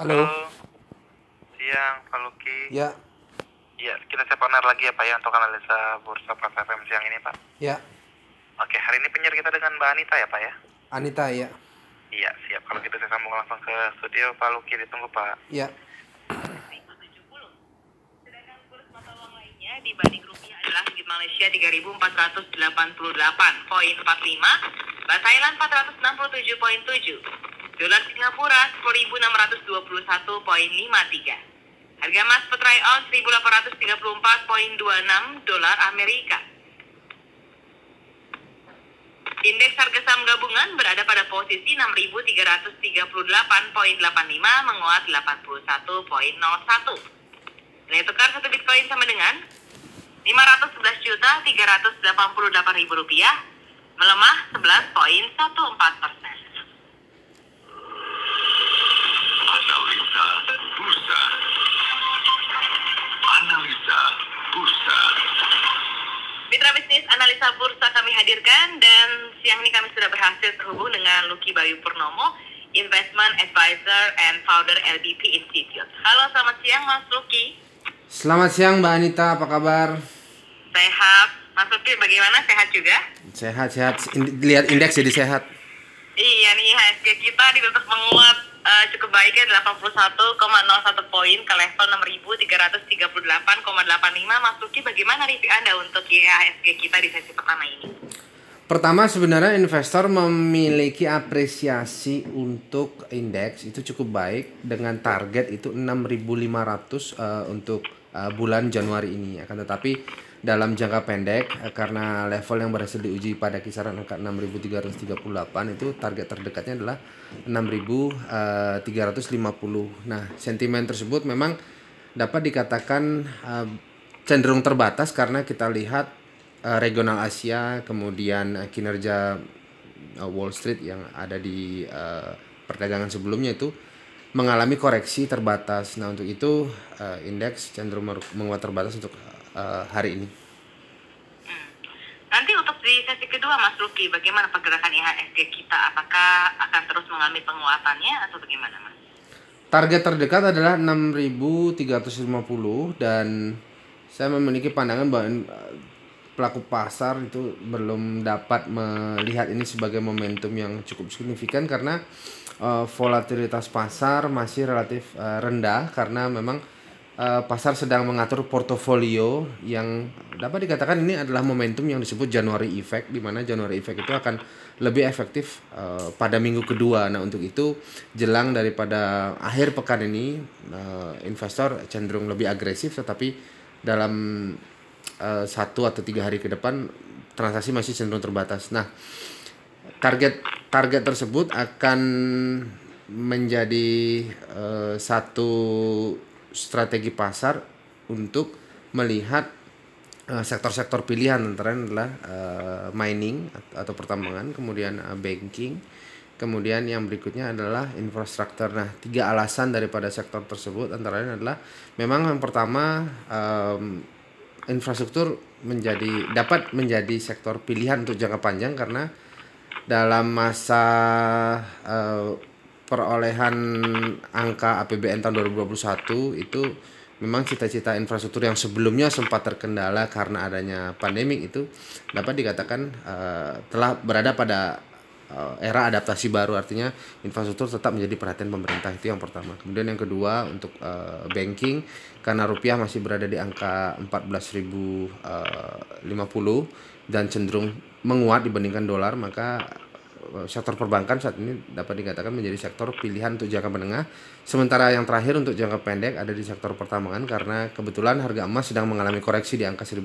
Halo. Siang, Pak Luki. Ya, Iya, kita sepanar lagi ya Pak ya untuk analisa bursa pas FM siang ini Pak. ya. Oke, hari ini penyiar kita dengan Mbak Anita ya Pak ya? Anita ya. Iya, siap. Kalau gitu saya sambung langsung ke studio Pak Luki ditunggu Pak. Ya. Sedangkan kurs mata uang lainnya dibanding rupiah adalah ringgit Malaysia 3.488.45, Baht Thailand 467.7, dolar Singapura 10.621.53. Harga emas per troy ounce 1.834.26 dolar Amerika. Indeks harga saham gabungan berada pada posisi 6.338.85 menguat 81.01. Nilai tukar satu Bitcoin sama dengan 511 juta 388 ribu rupiah, melemah 11.14 persen. Analisa bursa kami hadirkan dan siang ini kami sudah berhasil terhubung dengan Lucky Bayu Purnomo, Investment Advisor and Founder LBP Institute. Halo, selamat siang Mas Lucky. Selamat siang Mbak Anita, apa kabar? Sehat. Mas Lucky bagaimana? Sehat juga? Sehat, sehat. Lihat indeks jadi sehat. Iya nih IHSG kita ditutup menguat eh, cukup baik ya 81,01 poin ke level 6.338,85. Mas Luki bagaimana review Anda untuk IHSG kita di sesi pertama ini? Pertama sebenarnya investor memiliki apresiasi untuk indeks itu cukup baik dengan target itu 6.500 eh, untuk eh, bulan Januari ini akan tetapi dalam jangka pendek eh, karena level yang berhasil diuji pada kisaran angka 6.338 itu target terdekatnya adalah 6.350. Nah, sentimen tersebut memang dapat dikatakan eh, cenderung terbatas karena kita lihat eh, regional Asia, kemudian eh, kinerja eh, Wall Street yang ada di eh, perdagangan sebelumnya itu mengalami koreksi terbatas. Nah, untuk itu eh, indeks cenderung menguat terbatas untuk eh, hari ini. Hmm. Nanti untuk di sesi kedua Mas Luki, bagaimana pergerakan IHSG kita? Apakah akan terus mengalami penguatannya atau bagaimana Mas? Target terdekat adalah 6.350 dan saya memiliki pandangan bahwa eh, pelaku pasar itu belum dapat melihat ini sebagai momentum yang cukup signifikan karena eh, volatilitas pasar masih relatif rendah karena memang eh, pasar sedang mengatur portofolio yang dapat dikatakan ini adalah momentum yang disebut January effect di mana January effect itu akan lebih efektif eh, pada minggu kedua. Nah, untuk itu jelang daripada akhir pekan ini eh, investor cenderung lebih agresif tetapi dalam eh, satu atau tiga hari ke depan transaksi masih cenderung terbatas. Nah, target target tersebut akan menjadi eh, satu strategi pasar untuk melihat eh, sektor-sektor pilihan antara adalah eh, mining at- atau pertambangan, kemudian eh, banking, kemudian yang berikutnya adalah infrastruktur. Nah, tiga alasan daripada sektor tersebut antara lain adalah memang yang pertama em, infrastruktur menjadi dapat menjadi sektor pilihan untuk jangka panjang karena dalam masa eh, perolehan angka APBN tahun 2021 itu memang cita-cita infrastruktur yang sebelumnya sempat terkendala karena adanya pandemik itu dapat dikatakan eh, telah berada pada eh, era adaptasi baru artinya infrastruktur tetap menjadi perhatian pemerintah itu yang pertama. Kemudian yang kedua untuk eh, banking karena rupiah masih berada di angka 14.050 dan cenderung menguat dibandingkan dolar maka sektor perbankan saat ini dapat dikatakan menjadi sektor pilihan untuk jangka menengah. Sementara yang terakhir untuk jangka pendek ada di sektor pertambangan karena kebetulan harga emas sedang mengalami koreksi di angka 1.800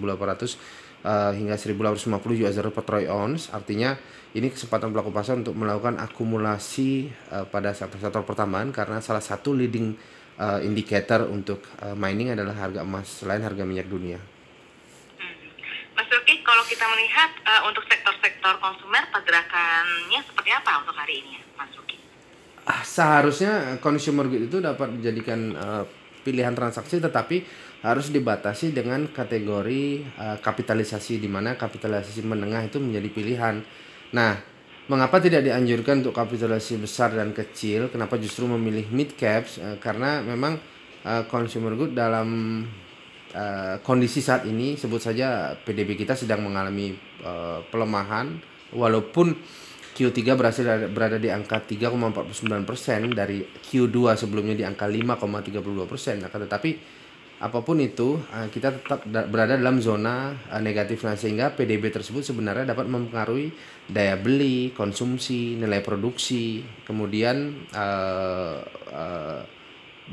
eh, hingga 1.850 US dollar per troy ounce. Artinya ini kesempatan pelaku pasar untuk melakukan akumulasi eh, pada sektor-sektor pertambangan karena salah satu leading eh, indicator untuk eh, mining adalah harga emas selain harga minyak dunia. Hmm. Mas Luki, kalau kita melihat eh, untuk sektor-sektor konsumer, pergerakannya seperti apa untuk hari ini, Mas Luki? Ah, seharusnya consumer good itu dapat dijadikan eh, pilihan transaksi tetapi harus dibatasi dengan kategori eh, kapitalisasi di mana kapitalisasi menengah itu menjadi pilihan. Nah, Mengapa tidak dianjurkan untuk kapitalisasi besar dan kecil? Kenapa justru memilih mid caps? Eh, karena memang eh, consumer good dalam eh, kondisi saat ini sebut saja PDB kita sedang mengalami eh, pelemahan. Walaupun Q3 berhasil ada- berada di angka 3,49% dari Q2 sebelumnya di angka 5,32%. Nah, tetapi apa pun itu eh, kita tetap da- berada dalam zona negatif. Nah sehingga PDB tersebut sebenarnya dapat mempengaruhi daya beli, konsumsi, nilai produksi, kemudian eh, eh,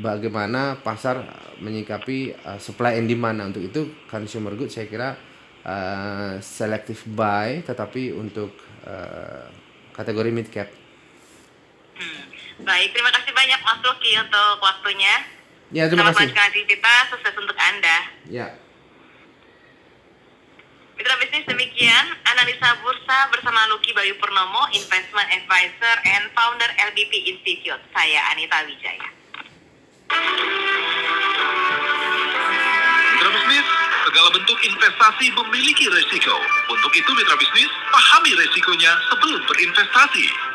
bagaimana pasar menyikapi eh, supply and demand. Nah, untuk itu consumer good saya kira eh, selective buy tetapi untuk eh, kategori mid cap. Hmm. Baik, terima kasih banyak Mas Luki untuk waktunya. Ya, terima Selamat kasih. aktivitas, sukses untuk Anda. Ya. Mitra bisnis demikian analisa bursa bersama Luki Bayu Purnomo, Investment Advisor and Founder LBP Institute. Saya Anita Wijaya. Mitra bisnis, segala bentuk investasi memiliki resiko. Untuk itu mitra bisnis, pahami resikonya sebelum berinvestasi.